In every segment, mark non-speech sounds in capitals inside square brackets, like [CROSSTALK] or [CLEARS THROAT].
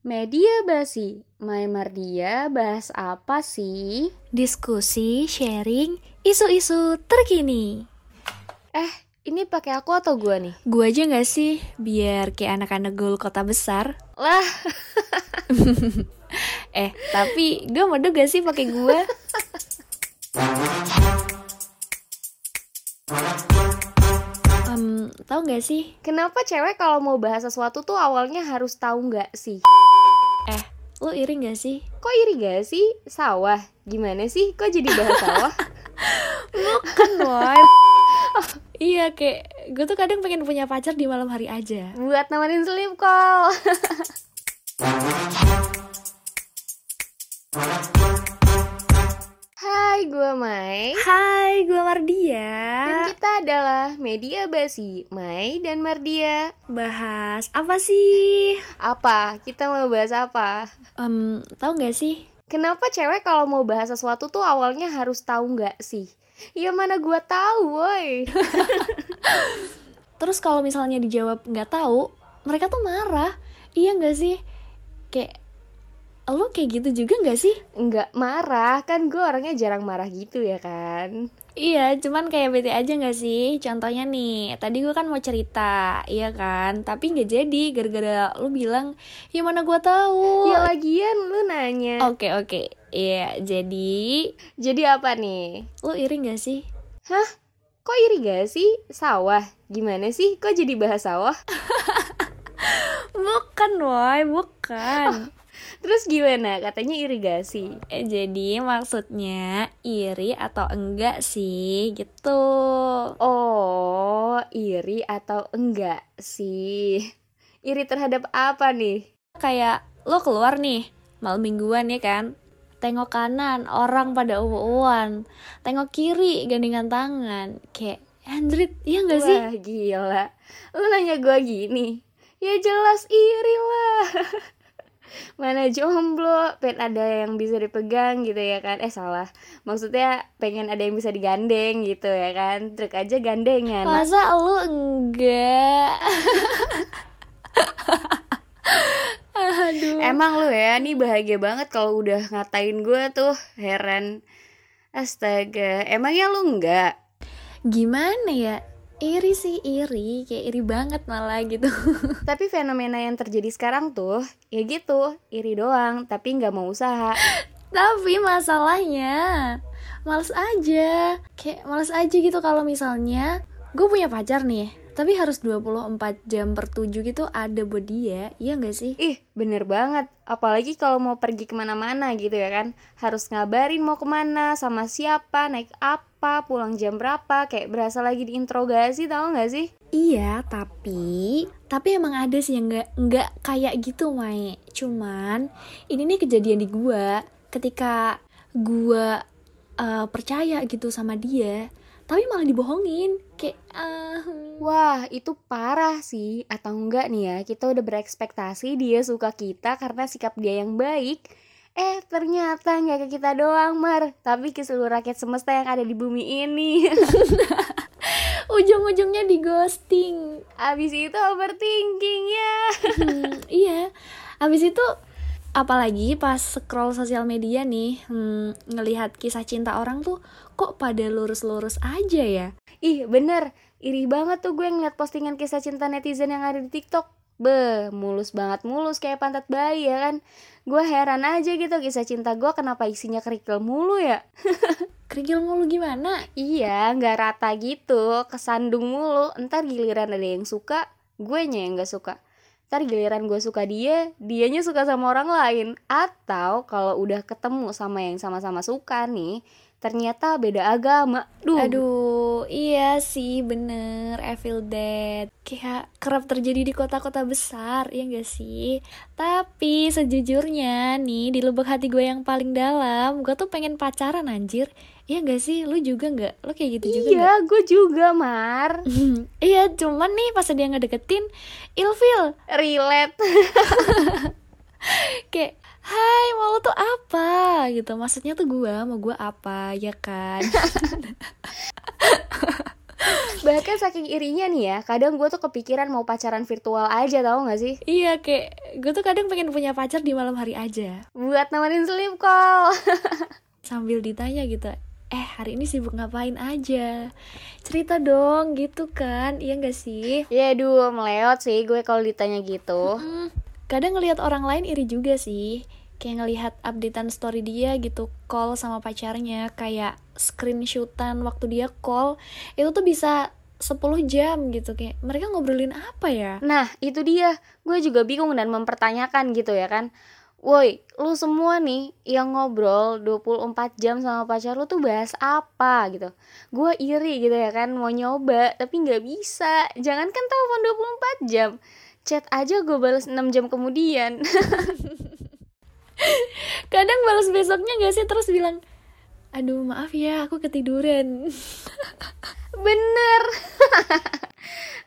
Media basi, Mai Mardia bahas apa sih? Diskusi, sharing, isu-isu terkini. Eh, ini pakai aku atau gua nih? Gua aja gak sih? Biar kayak anak-anak gaul kota besar. Lah, [LAUGHS] Eh, tapi gue mau gak sih pakai gua? Em, tahu gak sih? kenapa cewek kalau mau bahas sesuatu tuh awalnya harus tahu nggak sih? Lu iri gak sih? Kok iri gak sih? Sawah? Gimana sih? Kok jadi bahas sawah? [LAUGHS] Bukan, boy. [LAUGHS] iya, kayak gue tuh kadang pengen punya pacar di malam hari aja. Buat nemenin sleep call. [LAUGHS] Hai, gue Mai. Hai, gue Mardia. Adalah Media Basi, Mai dan Mardia. Bahas apa sih? Apa? Kita mau bahas apa? Em, tahu gak sih? Kenapa cewek kalau mau bahas sesuatu tuh awalnya harus tahu nggak sih? Ya mana gua tahu, woi. [LAUGHS] Terus kalau misalnya dijawab nggak tahu, mereka tuh marah. Iya nggak sih? Kayak lo kayak gitu juga nggak sih? Nggak marah, kan gue orangnya jarang marah gitu ya kan? Iya, cuman kayak bete aja nggak sih? Contohnya nih, tadi gue kan mau cerita, iya kan? Tapi nggak jadi, gara-gara lu bilang, ya mana gua tahu. Ya lagian lu nanya. Oke oke, iya. Jadi, Jadi apa nih? lu iri nggak sih? Hah? Kok iri gak sih? Sawah? Gimana sih? Kok jadi bahas sawah? [LAUGHS] Bukan, woi, bukan. Terus gimana? Katanya irigasi. Eh, jadi maksudnya iri atau enggak sih gitu. Oh, iri atau enggak sih? Iri terhadap apa nih? Kayak lo keluar nih malam mingguan ya kan. Tengok kanan orang pada uwan. Tengok kiri gandengan tangan. Kayak Andrit, iya gak sih? Wah, gila. Lu nanya gua gini. Ya jelas iri lah. [LAUGHS] Mana jomblo, pengen ada yang bisa dipegang gitu ya kan. Eh salah. Maksudnya pengen ada yang bisa digandeng gitu ya kan. Truk aja gandengan. Masa lu enggak? Aduh. Emang lu ya, nih bahagia banget kalau udah ngatain gue tuh. Heran. Astaga, emangnya lu enggak? Gimana ya? Iri sih iri, kayak iri banget malah gitu. [LAUGHS] Tapi fenomena yang terjadi sekarang tuh, ya gitu, iri doang, tapi nggak mau usaha. Tapi masalahnya males aja. Kayak males aja gitu kalau misalnya gue punya pacar nih, tapi harus 24 jam per 7 gitu ada buat dia. Iya gak sih? Ih, bener banget. Apalagi kalau mau pergi ke mana-mana gitu ya kan. Harus ngabarin mau ke mana, sama siapa, naik apa, pulang jam berapa. Kayak berasa lagi diinterogasi, tau gak sih? Iya, tapi tapi emang ada sih yang nggak nggak kayak gitu, Mai. Cuman ini nih kejadian di gua ketika gua eh, percaya gitu sama dia, tapi malah dibohongin. Kayak ah, Wah, itu parah sih. Atau enggak nih ya, kita udah berekspektasi dia suka kita karena sikap dia yang baik. Eh, ternyata nggak ke kita doang, Mar. Tapi ke seluruh rakyat semesta yang ada di bumi ini. [LAUGHS] ujung-ujungnya di ghosting. Abis itu overthinking ya. Hmm, iya. Habis itu apalagi pas scroll sosial media nih, hmm, ngelihat kisah cinta orang tuh kok pada lurus-lurus aja ya. Ih, bener. Iri banget tuh gue ngeliat postingan kisah cinta netizen yang ada di TikTok. Be, mulus banget mulus kayak pantat bayi ya kan. Gue heran aja gitu kisah cinta gue kenapa isinya kerikil mulu ya. [LAUGHS] Kerikil mulu gimana? Iya, nggak rata gitu, kesandung mulu. Ntar giliran ada yang suka, gue yang nggak suka. Ntar giliran gue suka dia, dianya suka sama orang lain. Atau kalau udah ketemu sama yang sama-sama suka nih, ternyata beda agama. Duh, Aduh, iya sih bener, I feel that Kayak kerap terjadi di kota-kota besar, ya gak sih? Tapi sejujurnya nih, di lubuk hati gue yang paling dalam Gue tuh pengen pacaran anjir Iya gak sih? Lu juga gak? Lu kayak gitu juga gak? iya, gue juga, Mar. iya, cuman nih pas dia ngedeketin ilfil Relate. [LAUGHS] [LAUGHS] kayak Hai, mau tuh apa? Gitu. Maksudnya tuh gua, mau gua apa, ya kan? [LAUGHS] bahkan saking irinya nih ya kadang gue tuh kepikiran mau pacaran virtual aja tau gak sih? Iya kayak gue tuh kadang pengen punya pacar di malam hari aja. Buat nemenin sleep call. [LAUGHS] Sambil ditanya gitu eh hari ini sibuk ngapain aja? Cerita dong gitu kan? Iya gak sih? Ya duh meleot sih gue kalau ditanya gitu. Hmm, kadang ngelihat orang lain iri juga sih. Kayak ngelihat updatean story dia gitu call sama pacarnya kayak screenshotan waktu dia call itu tuh bisa 10 jam gitu kayak mereka ngobrolin apa ya? Nah itu dia. Gue juga bingung dan mempertanyakan gitu ya kan. Woi, lu semua nih yang ngobrol 24 jam sama pacar lu tuh bahas apa gitu? Gue iri gitu ya kan, mau nyoba tapi nggak bisa. Jangan kan telepon 24 jam Chat aja gue balas 6 jam kemudian. [LAUGHS] Kadang balas besoknya gak sih? Terus bilang Aduh maaf ya aku ketiduran. [LAUGHS] Bener.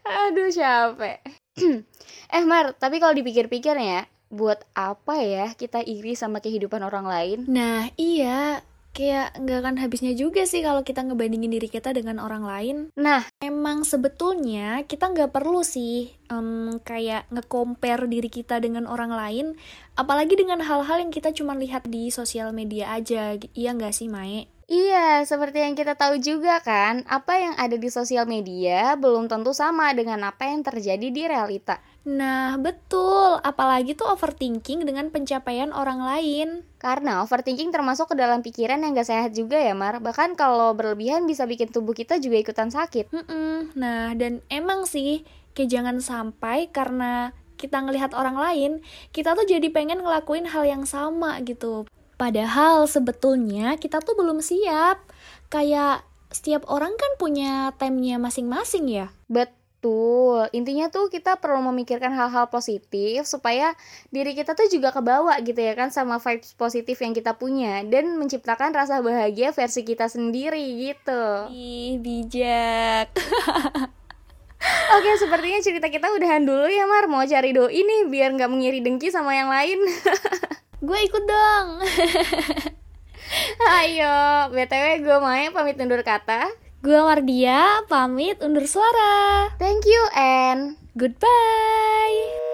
[LAUGHS] Aduh capek. [CLEARS THROAT] Eh Mar, tapi kalau dipikir-pikir ya buat apa ya kita iri sama kehidupan orang lain? Nah, iya. Kayak nggak akan habisnya juga sih kalau kita ngebandingin diri kita dengan orang lain. Nah, emang sebetulnya kita nggak perlu sih um, kayak nge-compare diri kita dengan orang lain. Apalagi dengan hal-hal yang kita cuma lihat di sosial media aja. Iya nggak sih, Mae? Iya, seperti yang kita tahu juga kan, apa yang ada di sosial media belum tentu sama dengan apa yang terjadi di realita. Nah, betul. Apalagi tuh overthinking dengan pencapaian orang lain. Karena overthinking termasuk ke dalam pikiran yang gak sehat juga ya, Mar. Bahkan kalau berlebihan bisa bikin tubuh kita juga ikutan sakit. Mm-mm. Nah, dan emang sih, kayak jangan sampai karena kita ngelihat orang lain, kita tuh jadi pengen ngelakuin hal yang sama gitu. Padahal sebetulnya kita tuh belum siap. Kayak setiap orang kan punya timenya masing-masing ya. Betul Betul, intinya tuh kita perlu memikirkan hal-hal positif supaya diri kita tuh juga kebawa gitu ya kan sama vibes positif yang kita punya dan menciptakan rasa bahagia versi kita sendiri gitu. Ih, bijak. [LAUGHS] Oke, sepertinya cerita kita udahan dulu ya Mar, mau cari doi nih biar nggak mengiri dengki sama yang lain. [LAUGHS] gue ikut dong. Ayo, BTW gue main pamit undur kata. Gue Mardia, pamit undur suara. Thank you and goodbye.